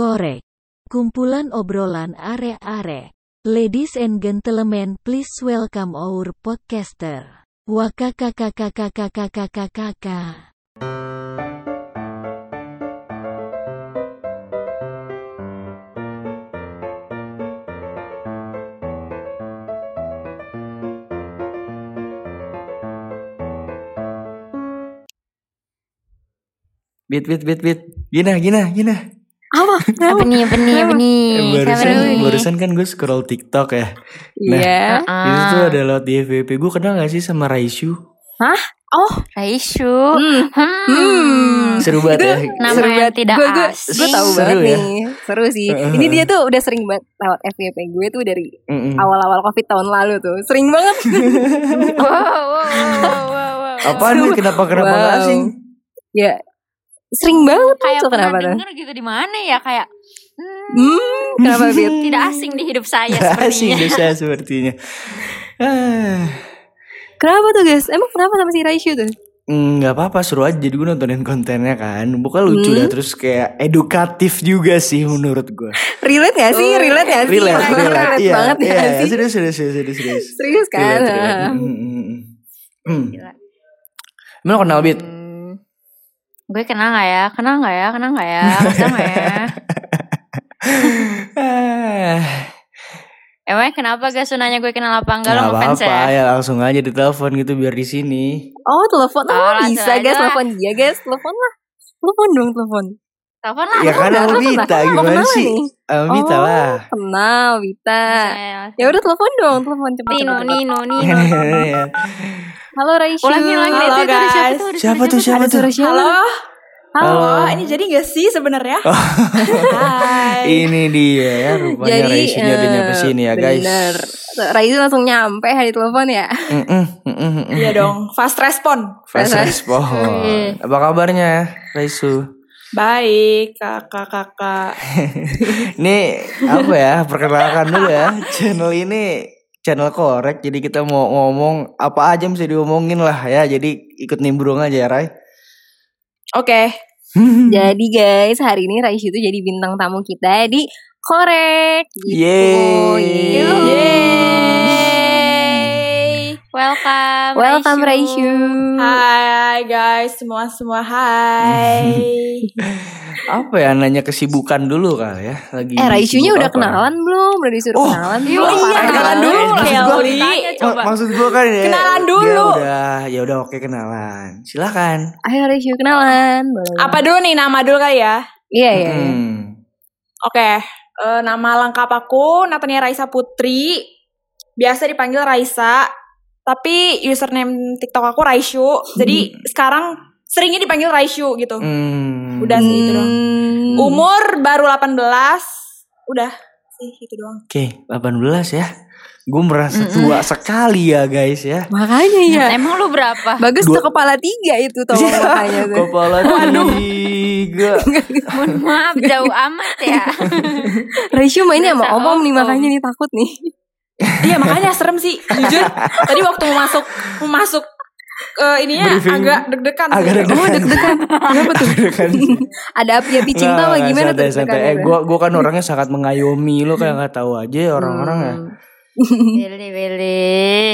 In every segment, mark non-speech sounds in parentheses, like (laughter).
korek. Kumpulan obrolan are-are. Ladies and gentlemen, please welcome our podcaster. Wakakakakakakakakakaka. Bit bit bit bit. Gina gina gina. Apa? Apa nih, apa nih, apa nih? Eh, barusan nih? barusan kan gue scroll TikTok ya. Nah, Iya. Itu tuh ada lewat di FVP. Gue kenal gak sih sama Raisyu? Oh. Raisyu. Hmm. Hmm. Seru banget ya. Nama Seru banget. tidak Gue gue asing. gue tahu Seru banget ya? nih. Seru sih. Heeh. Ini dia tuh udah sering banget lewat FYP gue tuh dari Mm-mm. awal-awal Covid tahun lalu tuh. Sering banget. (laughs) Wow, wow, wow, wow, wow. Apaan nih kenapa kenapa Wow. gak asing? Ya. Sering banget tuh. Kayak Tuh, kenapa tuh? denger gitu di mana ya kayak hmm, Hmm, kenapa (laughs) Bit? tidak asing di hidup saya (laughs) Gak asing sepertinya. deh saya sepertinya. Ah. (sighs) Kenapa tuh guys? Emang kenapa sama si Raisyu tuh? Hmm, nggak apa-apa seru aja jadi gue nontonin kontennya kan bukan lucu Hmm. dah terus kayak edukatif juga sih menurut gue Relate gak sih? Relate gak sih? relate relate iya banget iya gak sih? serius serius serius serius serius Serius kan? relate relate Hmm, hmm, hmm. Hmm. Gila. Emang lo kenal Bit? Hmm. Gue kenal gak ya? Kenal gak ya? Kenal gak ya? Kenal gak ya? (laughs) Emangnya kenapa gak nanya gue kenal apa enggak nggak lo ngefans apa-apa ya? ya langsung aja ditelepon gitu biar di sini. Oh telepon Oh, oh, bisa guys lah. telepon dia guys telepon lah telepon dong telepon Telepon lah. Ya kan sama telepon Mau gimana sih? nih? Sama Vita Oh. lah. kenal Vita Langsung ya udah telepon dong telepon cepet Nino. Nino, Nino. (laughs) Halo Raisyu Ulangi, ulangi. Halo, itu, ada siapa guys. tuh? Siapa tuh siapa tuh? Halo. Halo. Halo. Ini jadi gak sih sebenarnya? (laughs) Hai. Ini dia ya rupanya jadi Raisunya udah eh, nyampe sini ya guys. bener Raisyu langsung nyampe hari telepon ya. Iya dong, fast respon. Fast Fast respon. Apa kabarnya Raisu? Baik, kakak-kakak. (laughs) Ini apa ya? Perkenalkan dulu ya. Channel ini channel korek. Jadi kita mau ngomong apa aja mesti diomongin lah ya. Jadi ikut nimbrung aja ya Rai. Oke. (laughs) jadi guys hari ini Raisyu tuh jadi bintang tamu kita di korek gitu Yeay. Welcome. Raisyu Hai guys, semua semua hai. (laughs) Apa ya nanya kesibukan dulu kali ya. Lagi eh Raisyu-nya sibuk udah apa? kenalan belum udah disuruh Oh, kenalan iya, belum? iya, kenalan dulu, maksud Kelly. Tanya Ma- coba. maksud gua kan ya. Kenalan dulu. udah, ya udah oke kenalan. Silakan. ayo Raisyu kenalan Boleh. Apa dulu nih nama dulu kali ya? iya iya. Hmm. Oke, eh, nama lengkap aku Natania Raisa Putri. Biasa dipanggil Raisa, tapi username TikTok aku Raisyu. Jadi sekarang seringnya dipanggil Raisyu gitu. Hmm. Udah sih itu doang. Hmm. Umur baru 18. Udah sih itu doang. Oke, 18 ya. Gue merasa tua sekali ya guys ya. makanya ya Emang lu berapa? bagus Dua- tuh kepala tiga itu tau (laughs) makanya tuh Kepala tiga. Mohon maaf jauh amat ya. Raisyu mainnya sama Berasa omom nih om. makanya nih takut nih Iya makanya serem sih jujur. Tadi waktu mau masuk mau masuk ke ininya Briefing. agak deg-degan. sih. Agak deg-degan. oh deg-degan kenapa tuh Kan. ada api-api cinta apa gimana santai, tuh santai. Eh, gue gua kan orangnya sangat mengayomi lo kayak nggak tahu aja ya orang-orang ya. Hmm. Pilih, pilih.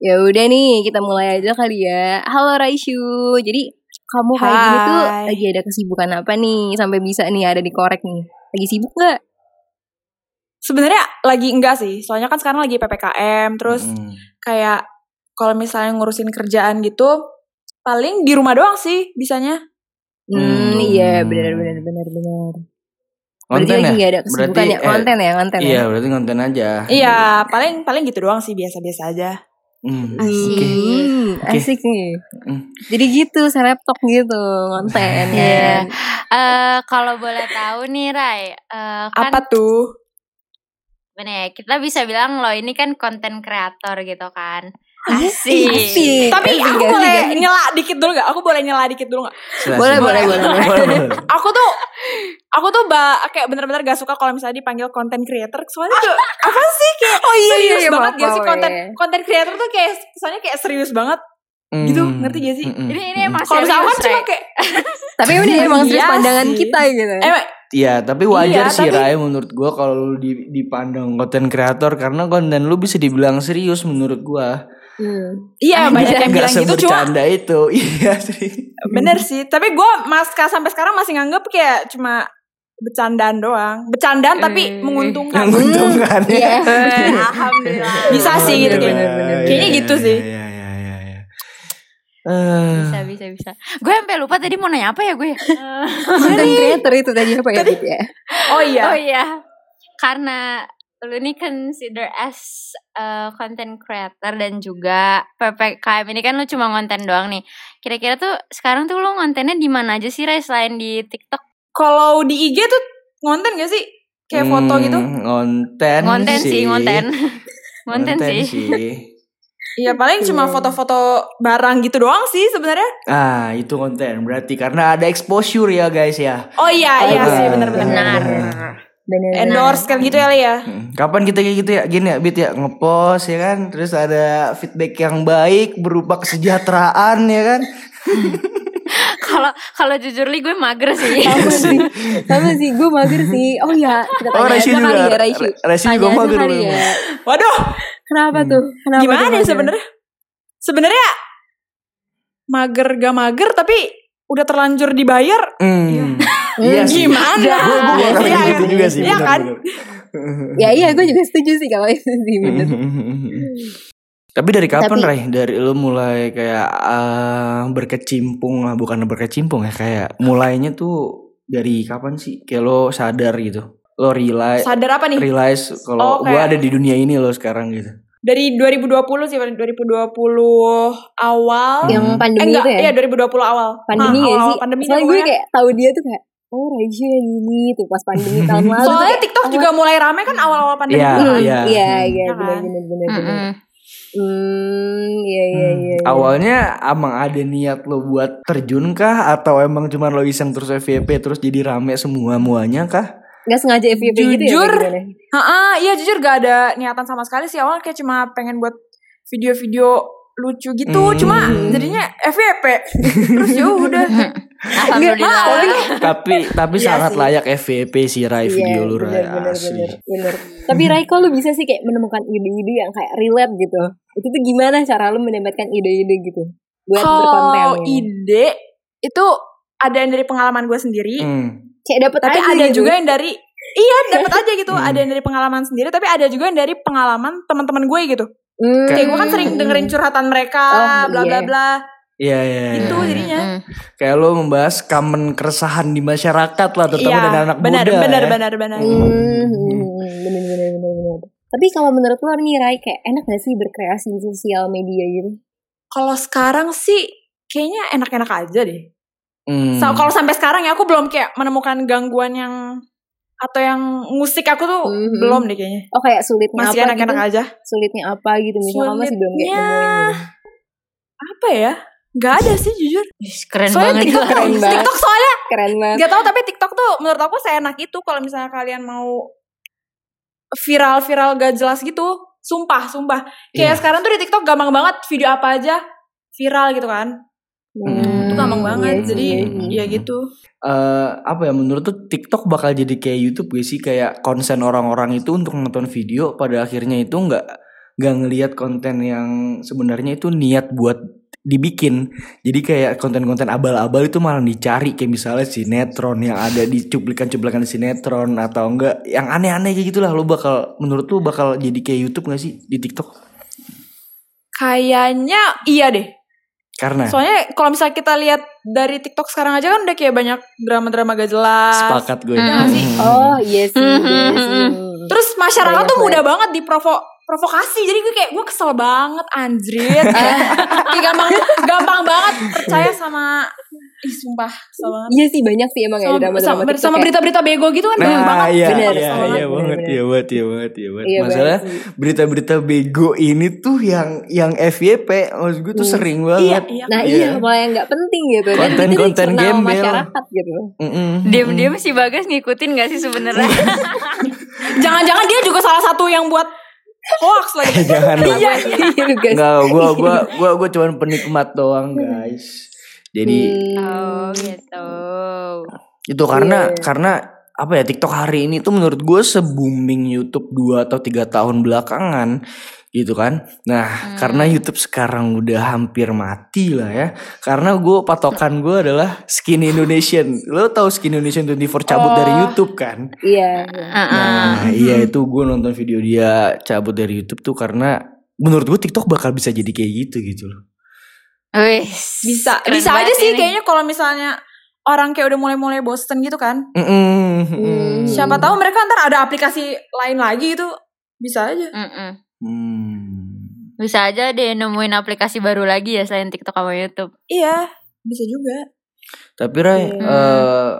Ya udah nih, kita mulai aja kali ya. Halo Raisyu. Jadi kamu kayak gini tuh lagi ada kesibukan apa nih sampai bisa nih ada di korek nih? Lagi sibuk nggak? Sebenarnya lagi enggak sih. Soalnya kan sekarang lagi PPKM terus Mm. kayak kalau misalnya ngurusin kerjaan gitu paling di rumah doang sih bisanya. Hmm, Hmm. iya benar benar benar benar. Berarti Konten lagi ya? nggak ada kesibukan Berarti, ya? eh, Konten ya, konten ya. Iya, berarti konten aja. Iya, paling paling gitu doang sih biasa-biasa aja. Hmm. Asik. Hmm, Oke. asik nih. Hmm. Jadi gitu, selebtok gitu konten (laughs) Iya. ya. Eh kalau boleh tahu nih Rai, eh, kan Apa tuh? Gimana ya, kita bisa bilang lo ini kan konten kreator gitu kan. Asik. Asik. Asik. Tapi asik, aku asik, boleh asik. nyela dikit dulu gak? Aku boleh nyela dikit dulu gak? Boleh, boleh, boleh. Boleh, boleh. Aku tuh aku tuh ba kayak bener-bener gak suka kalau misalnya dipanggil content creator soalnya tuh (laughs) apa sih kayak Oh iya, serius iya, iya, banget gak sih konten iya. konten creator tuh kayak soalnya kayak serius banget gitu Hmm. ngerti gak sih? Mm-mm. Ini ini emang Kalau misalnya serius, kan cuma kayak Tapi ini (laughs) emang serius Iya pandangan kita gitu. emang ya tapi wajar Iya, sih tapi- Rai menurut gua kalau lu di- dipandang konten kreator karena konten lu bisa dibilang serius menurut gua. Hmm. Iya banyak yang bilang gitu cuma itu. (laughs) Iya sih. bener sih. Tapi gue mas sampai sekarang masih nganggep kayak cuma bercandaan doang. Bercandaan tapi Hmm. menguntungkan. Menguntungkan Iya. Alhamdulillah. Bisa sih gitu Iya, kayak. iya, Kayaknya iya, gitu iya, sih. Iya iya iya iya. Eh, Bisa bisa bisa. Gue sampai lupa tadi mau nanya apa ya gue. (laughs) Content creator itu tadi apa ya? Ya? Oh iya. Oh iya. Karena lu ini consider as uh, content creator dan juga PPKM ini kan lu cuma konten doang nih. Kira-kira tuh sekarang tuh lu kontennya di mana aja sih Ray selain di TikTok? Kalau di IG tuh ngonten gak sih? Kayak foto hmm, gitu. Ngonten, Ngonten sih, ngonten. (laughs) Ngonten Ngonten sih. sih. Iya paling cuma Iya. foto-foto barang gitu doang sih sebenarnya. Ah, itu konten. Berarti karena ada exposure ya guys ya. Oh iya iya Ah, sih benar-benar. Benar. Benar. Endorse kayak gitu ya ya. Hmm, Kapan kita kayak gitu ya gini ya Bit ya ngepost ya kan terus ada feedback yang baik berupa kesejahteraan ya kan (laughs) Kalau kalau jujur li gue mager sih. Sama sih, sama sih, gue mager sih. Oh ya, kita Oh, tanya aja kali juga. ya, Tanya juga mager ya. Waduh, Kenapa Hmm. tuh? Kenapa gimana ya mager? sebenarnya? Sebenarnya mager gak mager tapi udah terlanjur dibayar. Hmm. Iya (laughs) sih. Gimana? Gue gue Iya ngerasain kan? gitu juga sih. Iya kan? Ya iya, gue juga setuju sih kalau itu sih bener. Tapi dari kapan Tapi- Ray? Dari lu mulai kayak eh, berkecimpung lah, bukan berkecimpung ya kayak mulainya tuh dari kapan sih? Kayak lo sadar gitu. Lo realize Sadar apa nih? realize kalau Oh, gua kayak- ada di dunia ini lo sekarang gitu. Dari 2020 sih, 2020 awal. Yang Hmm. pandemi eh enggak, itu ya? iya 2020 awal. Pandemi Nah, ya awal sih? pandemi Soalnya tuh gue pokoknya. kayak tahu dia tuh kayak, oh Raishi yang gini tuh pas pandemi (laughs) tahun lalu. Soalnya kayak, TikTok oh, juga mulai rame kan awal-awal pandemi. Iya, kan. Hmm, iya. Iya, iya, Iya benar kan? benar benar benar. Hmm, iya iya Hmm. iya. iya. Awalnya emang ada niat lo buat terjun kah atau emang cuma lo iseng terus FYP terus jadi rame semua muanya kah? Nggak sengaja FYP gitu ya? Jujur, gimana? Heeh, iya jujur gak ada niatan sama sekali sih awal kayak cuma pengen buat video-video lucu gitu, Hmm. cuma jadinya FYP. (laughs) Terus ya udah. Alhamdulillah. tapi tapi Iya sangat sih. layak FYP sih Rai Iya, video lu Rai bener, bener, asli. bener, bener. Tapi Rai kok lu bisa sih kayak menemukan ide-ide yang kayak relate gitu? Itu tuh gimana cara lu mendapatkan ide-ide gitu? Buat berkonten. Kalau ya? ide itu ada yang dari pengalaman gue sendiri, Hmm. Kayak dapet tapi aja ada gitu. juga yang dari Iya dapat (laughs) aja gitu. Hmm. Ada yang dari pengalaman sendiri, tapi ada juga yang dari pengalaman teman-teman gue gitu. Hmm. Kayak gue kan sering dengerin curhatan mereka, Oh, bla bla iya. bla. Iya iya. Iya. jadinya. Kayak lo membahas common keresahan di masyarakat lah terutama Iya, dari anak benar, muda. benar, ya. benar, benar. Hmm, bener bener bener bener. Tapi kalau menurut lu nih Rai kayak enak gak sih berkreasi di sosial media gitu? Kalau sekarang sih kayaknya enak-enak aja deh. Hmm. So, kalau sampai sekarang ya aku belum kayak menemukan gangguan yang atau yang musik aku tuh Mhm. belum deh kayaknya. Oh kayak sulitnya Masih apa enak-enak gitu? aja. Sulitnya apa gitu misalnya kamu masih belum kayak Sulitnya nemuin gitu. apa ya? Gak ada sih jujur. Ih, Keren Soalnya banget. TikTok, Keren banget. TikTok soalnya Keren banget. Gak tahu tapi TikTok tuh menurut aku seenak itu kalau misalnya kalian mau viral-viral gak jelas gitu. Sumpah, sumpah. Kayak Iya. sekarang tuh di TikTok gampang banget video apa aja viral gitu kan. Hmm, gampang banget. iya Jadi iya ya gitu. Eh, apa ya menurut tuh TikTok bakal jadi kayak YouTube gak sih kayak konsen orang-orang itu untuk nonton video pada akhirnya itu nggak nggak ngelihat konten yang sebenarnya itu niat buat dibikin jadi kayak konten-konten abal-abal itu malah dicari kayak misalnya sinetron yang ada di cuplikan-cuplikan sinetron atau enggak yang aneh-aneh kayak gitulah lo bakal menurut lu bakal jadi kayak YouTube gak sih di TikTok Kayaknya iya deh. Karena Soalnya kalau misalnya kita lihat dari TikTok sekarang aja kan udah kayak banyak drama-drama gak jelas. sepakat gue Iya nggak sih? Oh iya sih, iya sih. Terus masyarakat Banyak tuh mudah banget. banget diprovo provokasi. Jadi gue kayak gue kesel banget anjrit. (laughs) Kayak gampang gampang banget percaya sama ih sumpah banget. Iya sih banyak sih emang ya Sama, drama-drama sama, TikTok sama berita-berita bego gitu kan banyak Nah, banget. iya, Bener, iya, iya banget, bener. iya banget, iya banget, iya banget. Iya Masalah berita-berita bego ini tuh yang yang FYP, maksud gue tuh Hmm. sering Iya, banget. iya. Nah Iya. iya malah yang nggak penting gitu. Dan Konten- itu konten dicerna sama gembel. masyarakat gitu. Mm-mm. Diam-diam si Bagas ngikutin gak sih sebenarnya? (laughs) Jangan-jangan dia juga salah satu yang buat hoax lagi. (laughs) Jangan. Iya iya. Enggak, gua gua gua gua cuman penikmat doang, guys. Jadi Hmm. oh gitu. itu karena Iya. karena apa ya TikTok hari ini tuh menurut gue se-booming YouTube 2 atau tiga tahun belakangan gitu kan. Nah, Hmm. karena YouTube sekarang udah hampir mati lah ya. Karena gue patokan gue adalah Skin Indonesian. Lo tahu Skin Indonesian 24 cabut dari Oh. YouTube kan? Iya. Heeh. Nah, iya itu gue nonton video dia cabut dari YouTube tuh karena menurut gue TikTok bakal bisa jadi kayak gitu gitu loh. Wis, Bisa keren bisa aja sih ini. kayaknya kalau misalnya orang kayak udah mulai-mulai bosen gitu kan. Mm-mm. Hmm. Siapa tahu mereka ntar ada aplikasi lain lagi itu bisa aja. Mm-mm. Hmm. Bisa aja deh nemuin aplikasi baru lagi ya selain TikTok sama YouTube. Iya, bisa juga. Tapi Ray, Hmm. eh,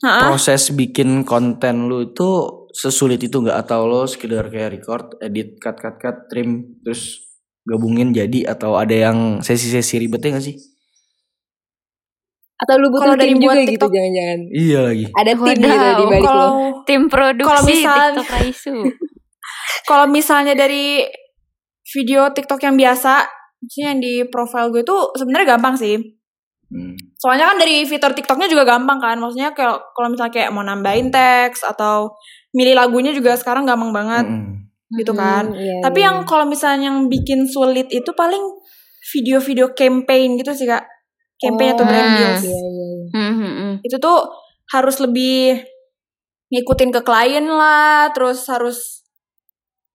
Hah? proses bikin konten lu itu sesulit itu nggak atau lo sekedar kayak record, edit, cut, cut, cut, trim, terus gabungin jadi atau ada yang sesi-sesi ribetnya gak sih? Atau lu butuh dari tim juga gitu TikTok- jangan-jangan. Iya lagi. Ada tim Wadaw, gitu di balik lo. Kalau Tim produksi Kalau misal- TikTok Raisu. (laughs) kalau misalnya dari video TikTok yang biasa, maksudnya yang di profile gue itu sebenarnya gampang sih. Hmm. Soalnya kan dari fitur TikToknya juga gampang kan. Maksudnya kalau kalau misalnya kayak mau nambahin teks atau milih lagunya juga sekarang gampang banget Mm-mm. Gitu kan. Hmm, iya, Tapi iya. yang kalau misalnya yang bikin sulit itu paling video-video campaign gitu sih kak. Campaign atau Oh, brand Hmm. deals. Iya, iya, iya. Hmm, hmm, hmm. Itu tuh harus lebih ngikutin ke klien lah, terus harus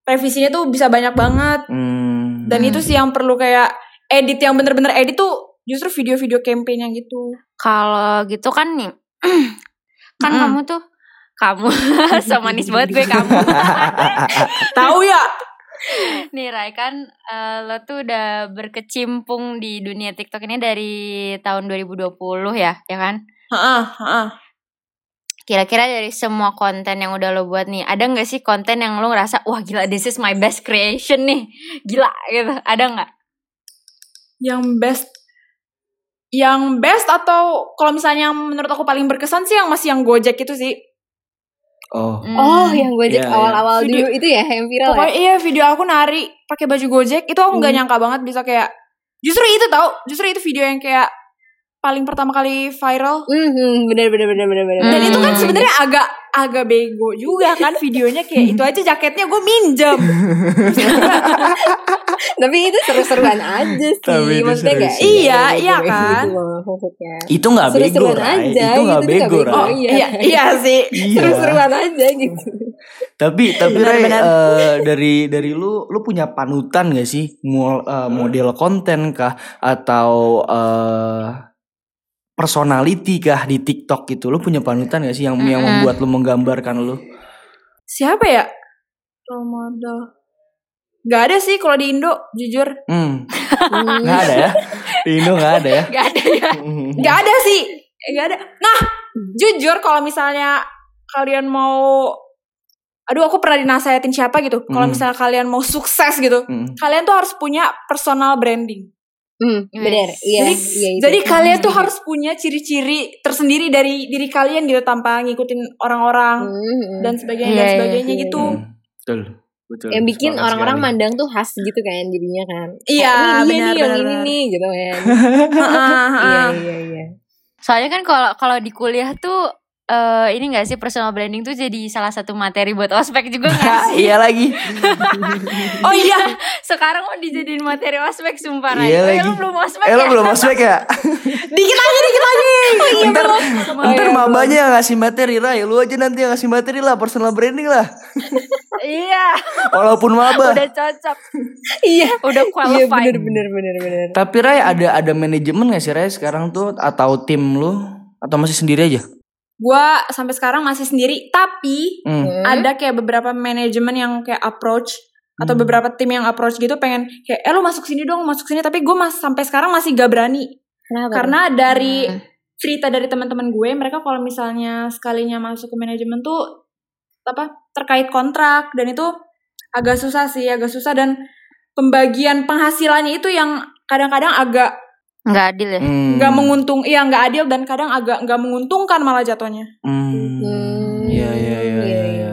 revisinya tuh bisa banyak banget. Hmm. Dan Hmm. itu sih yang perlu kayak edit yang bener-bener edit tuh justru video-video campaign yang gitu. Kalau gitu kan nih, (clears throat) kan Mm-mm. kamu tuh kamu (laughs) so manis banget gue kamu. (laughs) Tahu ya? Nih Rai kan eh, lo tuh udah berkecimpung di dunia TikTok ini dari tahun 2020 ya, ya kan? Heeh, heeh. Kira-kira dari semua konten yang udah lo buat nih, ada nggak sih konten yang lo ngerasa wah gila this is my best creation nih, gila gitu, ada nggak? Yang best yang best atau kalau misalnya yang menurut aku paling berkesan sih yang masih yang Gojek itu sih. Oh. Oh, yang Gojek Iya, iya. awal-awal Video- dulu itu ya yang viral Pokoknya ya? iya video aku nari pakai baju Gojek itu aku nggak Hmm. nyangka banget bisa kayak justru itu tau justru itu video yang kayak paling pertama kali viral Hmm, hmm, bener bener bener bener bener. dan Hmm. itu kan sebenarnya agak agak bego juga kan videonya kayak (laughs) itu aja jaketnya gue minjem (laughs) Tapi itu seru-seruan aja sih. Tapi itu Maksudnya seru gak sih. Iya, iya kan? Gitu loh, maksudnya. Itu nggak bego, Seru-seruan Ray. aja, Itu nggak gitu, itu nggak bego, bego. Oh iya. iya (laughs) iya sih Iya. Seru-seruan aja gitu. Tapi tapi Ray, Benar-benar. eh, dari dari lu lu punya panutan gak sih Mo- eh, model konten kah atau eh personality kah di TikTok gitu? Lu punya panutan gak sih yang yang Mm-mm. membuat lu menggambarkan lu? siapa ya role model Gak ada sih kalau di Indo jujur Hmm, Hmm. nggak ada ya? Di Indo nggak ada ya? Gak ada ya? Hmm. Gak ada sih Gak ada Nah jujur kalau misalnya kalian mau Aduh aku pernah dinasehatin siapa gitu Kalau Hmm. misalnya kalian mau sukses gitu Hmm. Kalian tuh harus punya personal branding Hmm, bener. Iya, Jadi, iya itu. Jadi kalian tuh harus punya ciri-ciri tersendiri dari diri kalian gitu tanpa ngikutin orang-orang Hmm, dan sebagainya Iya, dan iya, sebagainya iya. gitu. Hmm. Betul. Betul. yang bikin orang-orang sekali. mandang tuh khas gitu kan jadinya kan. Iya, ini dia benar, nih yang ini nih gitu kan. (laughs) Heeh, Iya iya iya. Soalnya kan kalau kalau di kuliah tuh eh ini gak sih personal branding tuh jadi salah satu materi buat ospek juga gak (laughs) sih? iya lagi. (laughs) Oh iya, Sekarang mau dijadiin materi ospek sumpah. Iya Oh, ya, lagi. lu belum ospek Eh ya? belum ospek ya? (laughs) dikit lagi, dikit lagi. ntar ntar iya, mabanya yang ngasih materi Ray Lu aja nanti yang ngasih materi lah Personal branding lah iya, Walaupun maba udah cocok. Iya. Udah Iya qualified. bener bener bener bener. Tapi Ray ada ada manajemen gak sih Ray sekarang tuh Atau tim lu Atau masih sendiri aja? Gua sampai sekarang masih sendiri, tapi Hmm. Hmm. ada kayak beberapa manajemen yang kayak approach atau Hmm. beberapa tim yang approach gitu pengen kayak eh lu masuk sini dong, masuk sini tapi gue mas sampai sekarang masih gak berani Kenapa? karena dari Hmm. cerita dari teman-teman gue mereka kalau misalnya sekalinya masuk ke manajemen tuh apa terkait kontrak dan itu agak susah sih agak susah dan pembagian penghasilannya itu yang kadang-kadang agak Nggak adil ya? Hmm. nggak menguntung iya nggak adil dan kadang agak nggak menguntungkan malah jatuhnya Hmm. Hmm, Iya iya iya iya. iya.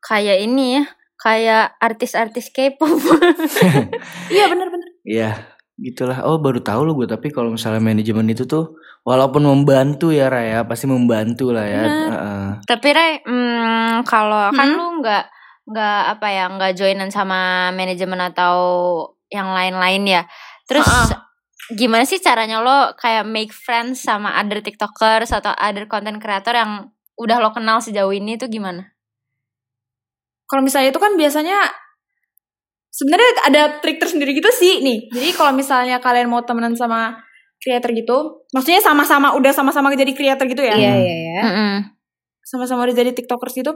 Kayak ini ya, kayak artis-artis K-pop. (laughs) iya bener-bener Iya. gitulah oh baru tahu lo gue tapi kalau misalnya manajemen itu tuh walaupun membantu ya Raya pasti membantu lah ya Benar. Heeh. Tapi Ray, hmm, kalau kan Hmm? lu nggak nggak apa ya nggak joinan sama manajemen atau yang lain-lain ya. Terus Ha-ha. Gimana sih caranya lo kayak make friends sama other tiktokers atau other content creator yang udah lo kenal sejauh ini tuh gimana? Kalau misalnya itu kan biasanya sebenarnya ada trik tersendiri gitu sih nih. Jadi kalau misalnya kalian mau temenan sama creator gitu, maksudnya sama-sama udah sama-sama jadi creator gitu ya. Iya Hmm. iya iya. Sama-sama udah jadi tiktokers gitu.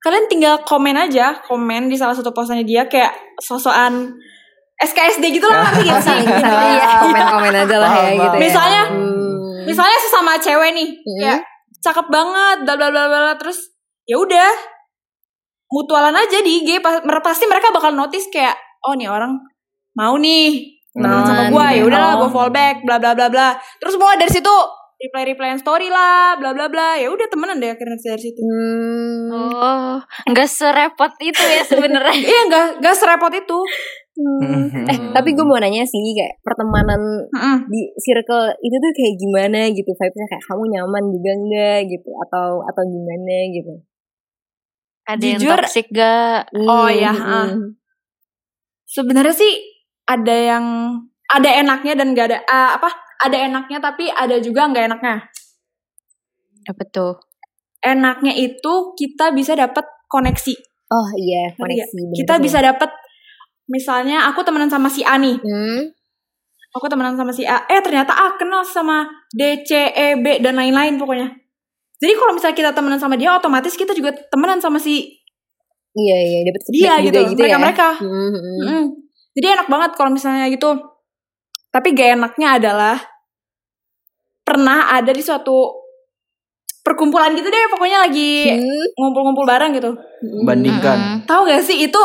Kalian tinggal komen aja, komen di salah satu posannya dia kayak sosokan SKSD gitu lah ngerti gak sih? Iya. komen-komen aja lah ya gitu ya. Misalnya. Misalnya sesama cewek nih, kayak cakep banget, bla bla bla bla terus ya udah mutualan aja di IG pasti mereka bakal notice kayak oh nih orang mau nih temenan sama gue ya ya. udahlah Oh. gue fallback bla bla bla bla terus mulai dari situ reply replyan story lah bla bla bla ya udah temenan deh akhirnya dari situ Hmm. Oh, nggak serepot itu ya sebenarnya. (laughs) iya nggak nggak serepot itu Hmm. Eh, tapi gue mau nanya sih kayak pertemanan Mm-mm. di circle itu tuh kayak gimana gitu vibesnya kayak kamu nyaman juga enggak gitu atau atau gimana gitu Ada yang Jujur, toxic gak? Oh, iya, Hmm, ah. hmm. sebenarnya sih ada yang ada enaknya dan gak ada ah, apa ada enaknya tapi ada juga nggak enaknya Apa tuh? enaknya itu kita bisa dapat koneksi. oh iya koneksi bener Kita bisa dapat misalnya aku temenan sama si A nih. hmm. Aku temenan sama si A. Eh ternyata A kenal sama D, C, E, B dan lain-lain pokoknya. Jadi kalau misalnya kita temenan sama dia otomatis kita juga temenan sama si iya iya dapat dia gitu, ya mereka-mereka. Hmm, hmm. Mm. Jadi enak banget kalau misalnya gitu. Tapi gak enaknya adalah pernah ada di suatu perkumpulan gitu deh pokoknya lagi Hmm, ngumpul-ngumpul bareng gitu. hmm. bandingkan Mm-mm. Tahu gak sih itu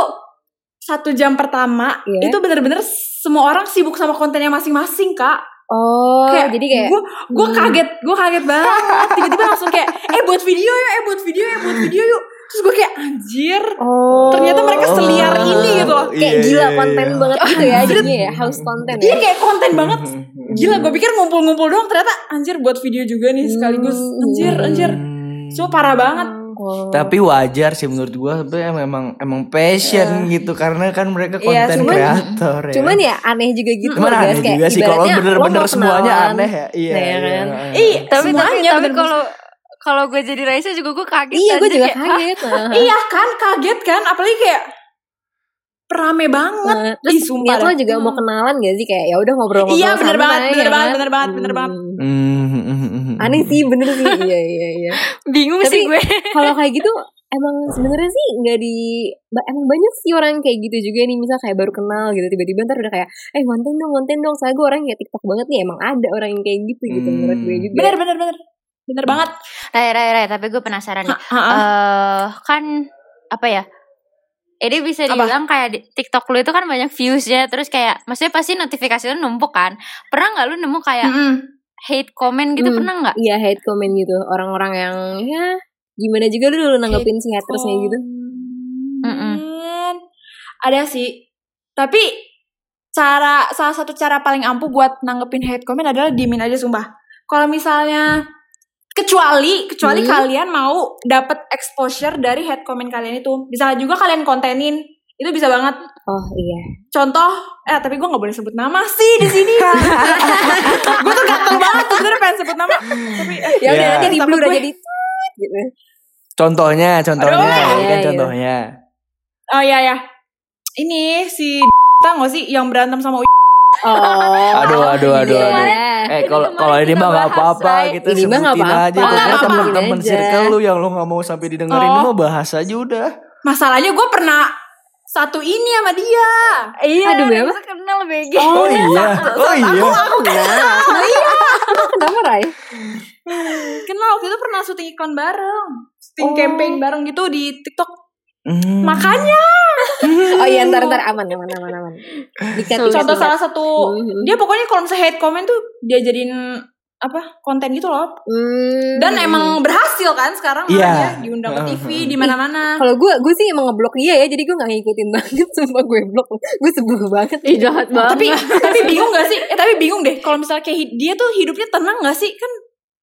satu jam pertama Iya. itu bener-bener semua orang sibuk sama kontennya masing-masing kak. oh Kayak jadi kayak gue gue Hmm. kaget gue kaget banget tiba-tiba langsung kayak eh buat video yuk eh buat video yuk buat video yuk terus gue kayak anjir oh ternyata mereka seliar ini gitu loh. kayak Iya, gila iya, konten iya. banget gitu ya Anjir. jadinya ya house konten Iya ya kayak konten banget Hmm. Gila gue pikir ngumpul-ngumpul doang ternyata anjir buat video juga nih sekaligus Hmm. Anjir anjir Hmm. So parah banget Oh. Tapi wajar sih menurut gua tapi memang emang passion gitu karena kan mereka Iya, konten cuman- kreator ya. cuman ya aneh juga gitu Cuman guys. aneh Kayak juga sih kalau bener-bener semuanya kenalan, aneh ya. Iya, Nah, ya iya. kan? Ih Tapi tapi semuanya tapi bener-bener. kalau kalau gue jadi Raisa juga gue kaget. iya gue juga kayak, kaget nah. (laughs) Iya kan kaget kan apalagi kayak Rame banget Nah, Ih terus sumpah niat lo juga mau kenalan gak sih kayak ya udah ngobrol-ngobrol Iya, bener banget, bener ya banget, kan? bener banget, bener banget. Hmm. Hmm, hmm, hmm, hmm. Aneh sih bener sih (laughs) iya iya iya Bingung Tapi- sih gue. (laughs) kalau kayak gitu emang sebenarnya sih nggak di emang banyak sih orang kayak gitu juga nih misal kayak baru kenal gitu tiba-tiba ntar udah kayak eh konten dong konten dong saya gue orang kayak tiktok banget nih emang ada orang yang kayak gitu gitu Hmm. menurut gue juga Bener bener bener Bener banget Rai Rai Rai, tapi gue penasaran nih. Eh kan apa ya? Ini bisa Apa? dibilang kayak di TikTok lu itu kan banyak viewsnya terus kayak maksudnya pasti notifikasi lu numpuk kan. Pernah nggak lu nemu kayak Mm-mm. Hate comment gitu Hmm. pernah nggak? iya hate comment gitu orang-orang yang ya gimana juga lu dulu nanggepin si hatersnya gitu Mm-mm. Komen. Ada sih. Tapi cara salah satu cara paling ampuh buat nanggepin hate comment adalah diemin aja sumpah. Kalau misalnya kecuali kecuali Hmm. kalian mau dapat exposure dari hate comment kalian itu, bisa juga kalian kontenin. Itu bisa banget. oh iya Contoh, eh tapi gue nggak boleh sebut nama sih di sini. (laughs) gue tuh gatel banget sebenarnya pengen sebut nama. Tapi eh, ya udah Iya. nanti di blur aja di gitu Contohnya, contohnya, Aduh. ini kan Iya, iya. contohnya. oh ya ya. Ini si (laughs) tau gak sih yang berantem sama oh Aduh, aduh, aduh, iya. aduh. Eh kalau kalau ini kita mah nggak apa-apa gitu Ini mah nggak sebutin apa-apa. aja. Oh, nggak Pokoknya teman-teman aja. circle lu yang lu nggak mau sampai didengerin Oh. lu mah bahas aja udah. Masalahnya gue pernah satu ini sama dia. Iya, Aduh, berapa? Raisa kenal BG. Oh iya, oh iya. Nah, kenapa Ray? Kenal waktu itu pernah syuting iklan bareng. Syuting Oh. campaign bareng gitu di TikTok. Hmm. Makanya Oh iya ntar ntar aman aman aman aman. Dikat, contoh dikat. salah satu Mhm. dia pokoknya kalau misalnya hate comment tuh dia jadiin apa konten gitu loh. Hmm. Dan emang berhasil kan sekarang Iya. malah dia diundang ke TV di mana-mana. kalau gue gue sih emang ngeblok dia ya jadi gue nggak ngikutin (laughs) banget sumpah gue blok gue sebel banget Ih jahat banget. tapi tapi bingung gak sih? Eh tapi bingung deh kalau misalnya kayak dia tuh hidupnya tenang gak sih? Kan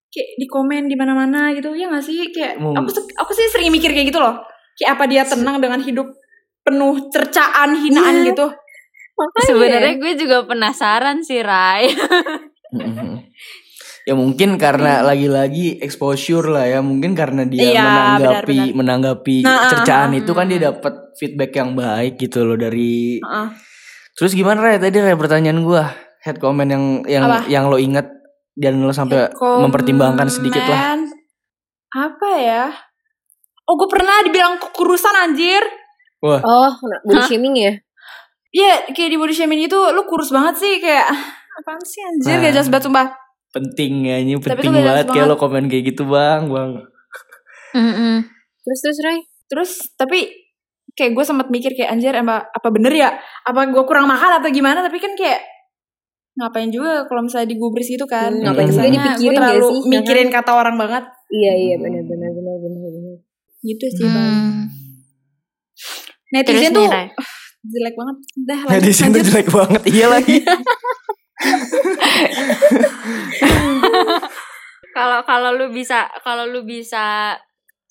kayak di komen di mana-mana gitu ya gak sih? Kayak Mung- aku aku sih sering mikir kayak gitu loh. Kayak apa dia tenang dengan hidup penuh cercaan, hinaan Iya. gitu. makanya Sebenarnya gue juga penasaran sih Rai. Ya mungkin karena lagi-lagi exposure lah ya mungkin karena dia Iya, menanggapi benar-benar. menanggapi Nah, cercaan ah, itu kan dia dapat feedback yang baik gitu loh dari Heeh. terus gimana Ray tadi Ray pertanyaan gua head comment yang yang Apa? yang lo inget dan lo sampai mempertimbangkan sedikit lah Apa ya? Oh gue pernah dibilang kurusan anjir. wah oh body Hah? shaming ya Iya kayak di body shaming itu lu kurus banget sih kayak "Ah, apaan sih anjir Nah. gak jelas banget sumpah. Penting ya ini penting jelas banget kayak banget. lo komen kayak gitu bang bang Mm-mm. terus terus Ray Terus tapi kayak gue sempat mikir kayak anjir apa apa bener ya? Apa gue kurang makan atau gimana? Tapi kan kayak ngapain juga kalau misalnya digubris gitu kan? Hmm, ngapain juga Kesannya dipikirin gue terlalu gak sih? mikirin kata orang banget. iya iya benar benar benar benar benar Gitu sih bang. Hmm. Netizen Terus tuh nih (sighs) jelek banget. Dah lanjut, sini lanjut. jelek banget iya lagi (laughs) Kalau kalau lu bisa kalau lu bisa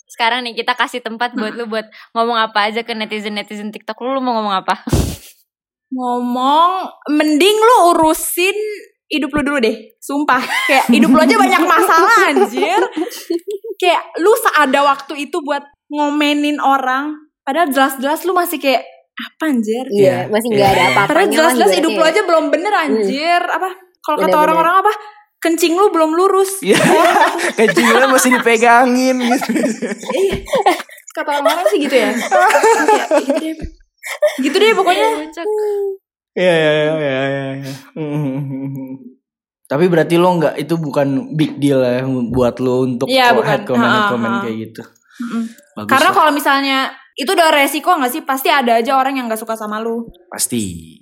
sekarang nih kita kasih tempat buat lu buat ngomong apa aja ke netizen netizen TikTok lu, lu mau ngomong apa? Ngomong mending lu urusin hidup lu dulu deh. Sumpah kayak hidup lu aja banyak masalah anjir. Kayak lu seada waktu itu buat ngomenin orang padahal jelas-jelas lu masih kayak apa anjir? iya Iya, masih nggak ada iya. apa-apanya Padahal jelas-jelas lah hidup lu ibaratnya aja belum bener anjir. Apa kalau kata orang-orang apa? Kencing lu belum lurus. Iya. (laughs) Kencingnya masih dipegangin gitu. Iya. Kata orang-orang sih gitu ya. Gitu deh. Gitu deh pokoknya. Iya iya iya iya. iya, iya. Hmm. Tapi berarti lo nggak itu bukan big deal ya buat lo untuk Iya, bukan. head comment head Ha, ha, comment ha. kayak gitu. Mm-mm. Bagus Karena kalau misalnya itu udah resiko gak sih? Pasti ada aja orang yang gak suka sama lu. pasti.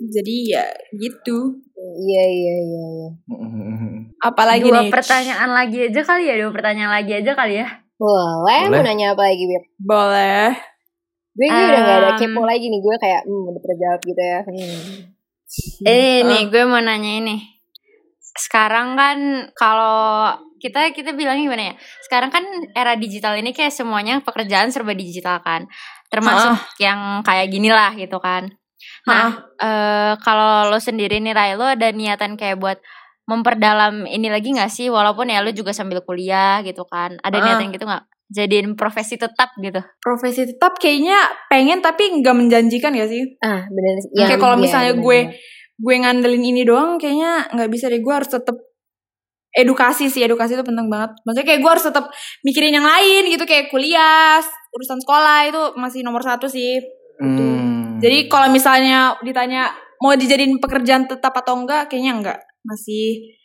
Jadi ya gitu. iya iya iya iya. (laughs) Apalagi dua nih. pertanyaan lagi aja kali ya, dua pertanyaan lagi aja kali ya. boleh, Boleh. mau nanya apa lagi Bir Boleh. gue gue udah gak ada Um, kepo lagi nih gue kayak hmm udah terjawab gitu ya hmm. Eh Ah. nih gue mau nanya ini. Sekarang kan kalau kita kita bilangnya gimana ya? Sekarang kan era digital ini kayak semuanya pekerjaan serba digital kan. Termasuk yang kayak gini lah gitu kan. Nah, eh kalau lo sendiri nih Rai, lo ada niatan kayak buat memperdalam ini lagi gak sih? Walaupun ya lo juga sambil kuliah gitu kan. Ada Ah. niatan gitu gak? Jadiin profesi tetap gitu. Profesi tetap kayaknya pengen tapi nggak menjanjikan gak sih? ah bener Kayak kalau iya, misalnya bener, gue bener. gue ngandelin ini doang kayaknya nggak bisa deh. Gue harus tetap edukasi sih edukasi itu penting banget. Maksudnya kayak gue harus tetap mikirin yang lain gitu kayak kuliah, urusan sekolah itu masih nomor satu sih. Hmm. Jadi kalau misalnya ditanya mau dijadiin pekerjaan tetap atau enggak, kayaknya enggak. Masih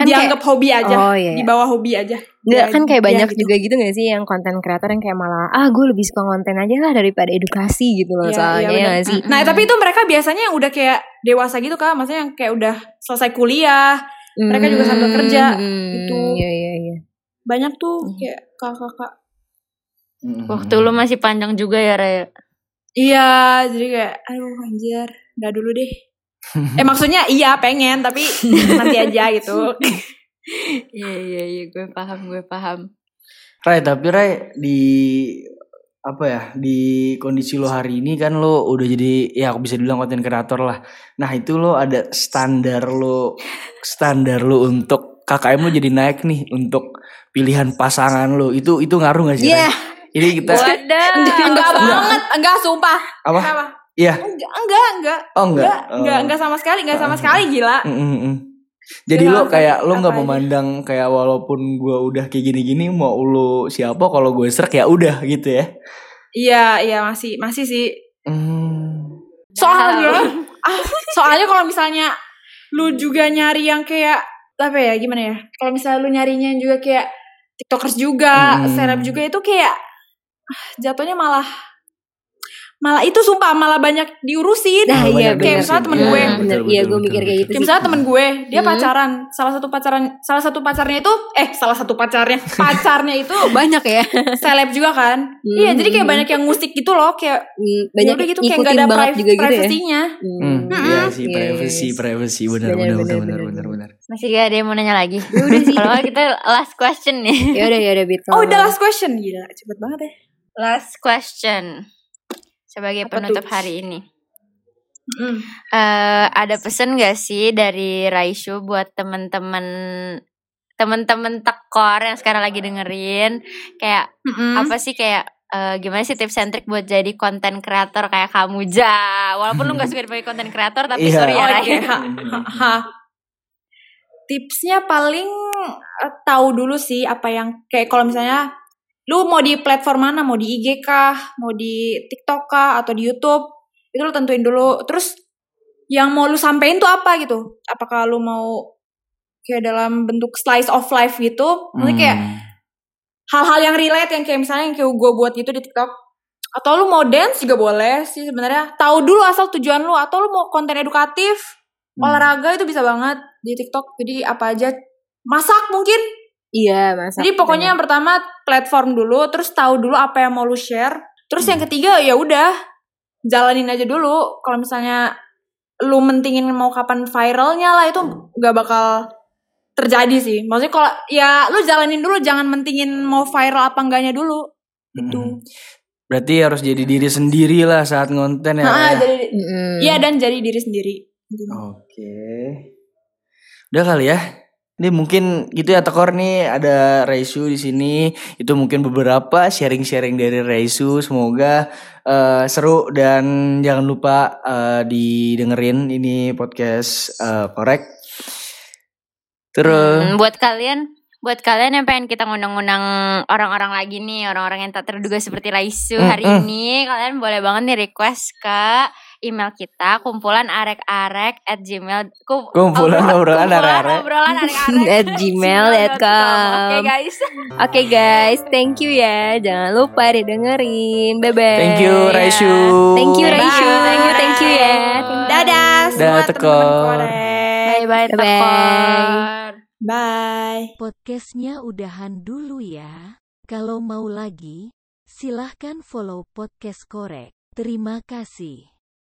Kan dianggap hobi aja, oh iya di bawah hobi aja. Nggak, kan kayak Ya, banyak gitu. juga gitu gak sih yang konten kreator yang kayak malah ah gue lebih suka konten aja lah daripada edukasi gitu loh Iya, soalnya iya, ya sih Nah, tapi itu mereka biasanya yang udah kayak dewasa gitu kan, maksudnya yang kayak udah selesai kuliah, mereka juga sambil kerja, Hmm, gitu. Iya iya iya. banyak tuh kayak kakak-kakak. Hmm. Waktu lo masih panjang juga ya Rai. Iya, jadi kayak aduh anjir, udah dulu deh. (laughs) eh maksudnya iya pengen tapi (laughs) nanti aja gitu. Iya iya iya gue paham gue paham. Rai tapi Rai di apa ya di kondisi lo hari ini kan lo udah jadi ya aku bisa bilang konten kreator lah. Nah itu lo ada standar lo standar lo untuk KKM lo jadi naik nih untuk pilihan pasangan lo itu itu ngaruh gak sih? Iya. Ini kita Wadah. enggak banget, enggak sumpah. apa? Iya. Enggak, enggak, enggak. Oh enggak. Enggak, enggak, enggak sama sekali, enggak sama sekali gila. Mm, mm. Jadi Dia lo kayak lo nggak memandang kayak walaupun gue udah kayak gini-gini mau lo siapa kalau gue serak ya udah gitu ya. Iya, iya masih masih sih. Hmm. Soalnya (laughs) soalnya kalau misalnya lu juga nyari yang kayak apa ya gimana ya? Kalau misalnya lu nyarinya yang juga kayak TikTokers juga, Hmm. seleb juga itu kayak ah, jatuhnya malah malah itu sumpah malah banyak diurusin. Nah, iya kayak bener. misalnya temen Iya, gue. bener. Iya, gue mikir betul, kayak gitu Kayak misalnya temen gue, dia Hmm. pacaran, salah satu pacaran, salah satu pacarnya itu, eh salah satu pacarnya, (laughs) pacarnya itu Banyak ya. seleb juga kan. Hmm. Iya, jadi kayak banyak yang ngusik gitu loh, kayak Hmm, Banyak udah gitu kayak gak ada priv- juga gitu ya. privasinya. Hmm, Hmm. iya sih Yes. privacy, privacy benar Benar, benar benar, benar benar. Masih gak ada yang mau nanya lagi? Ya udah (laughs) sih. Kalau kita last question nih. Ya udah ya udah Bit. Oh, udah last question. Gila, cepet banget ya. Last question. Sebagai Apa penutup tuh? hari ini. Mm. eh ada pesan gak sih dari Raishu buat temen-temen temen-temen tekor yang sekarang lagi dengerin kayak Mm-mm. apa sih kayak eh, gimana sih tips and trick buat jadi konten kreator kayak kamu ja walaupun lu gak suka sebagai konten kreator tapi Iya. sorry ya ha, ha. Tipsnya paling eh, tahu dulu sih apa yang kayak kalau misalnya lu mau di platform mana, mau di IG kah, mau di TikTok kah atau di YouTube, itu lu tentuin dulu. Terus yang mau lu sampein tuh apa gitu? Apakah lu mau kayak dalam bentuk slice of life gitu? Maksudnya kayak Hmm. hal-hal yang relate yang kayak misalnya yang kayak gue buat gitu di TikTok. Atau lu mau dance juga boleh sih sebenarnya. Tahu dulu asal tujuan lu atau lu mau konten edukatif, Hmm. olahraga itu bisa banget di TikTok. Jadi apa aja masak mungkin. Iya, masa. Jadi pokoknya yang pertama platform dulu, terus tahu dulu apa yang mau lu share. Terus yang ketiga ya udah jalanin aja dulu. Kalau misalnya lu mentingin mau kapan viralnya lah itu gak bakal terjadi sih. Maksudnya kalau ya lu jalanin dulu, jangan mentingin mau viral apa enggaknya dulu. Gitu. Hmm. Berarti harus jadi diri sendiri lah saat ngonten ya. Nah, ya? jadi Mm-mm. iya dan jadi diri sendiri. Oke. Udah kali ya. Ini mungkin gitu ya Tekor nih ada Raisu di sini. Itu mungkin beberapa sharing-sharing dari Raisu. Semoga eh, seru dan jangan lupa eh, didengerin ini podcast eh, korek. Terus Hmm, buat kalian buat kalian yang pengen kita ngundang-undang orang-orang lagi nih orang-orang yang tak terduga seperti Raisu hari Mm-mm. ini kalian boleh banget nih request ke email kita kumpulan arek-arek at gmail ku- Kumpulan (laughs) obrolan kumpulan arek-arek. obrolan arek-arek (laughs) At gmail.com. oke guys (laughs) Oke guys, thank you ya. Jangan lupa didengerin. Bye bye. thank you Raisu. Thank you Raisu. Bye. Thank you, thank you ya. Dadah semua teman-teman korek. bye bye Bye-bye. tekor Bye. Podcastnya udahan dulu ya. Kalau mau lagi, silahkan follow podcast korek. Terima kasih.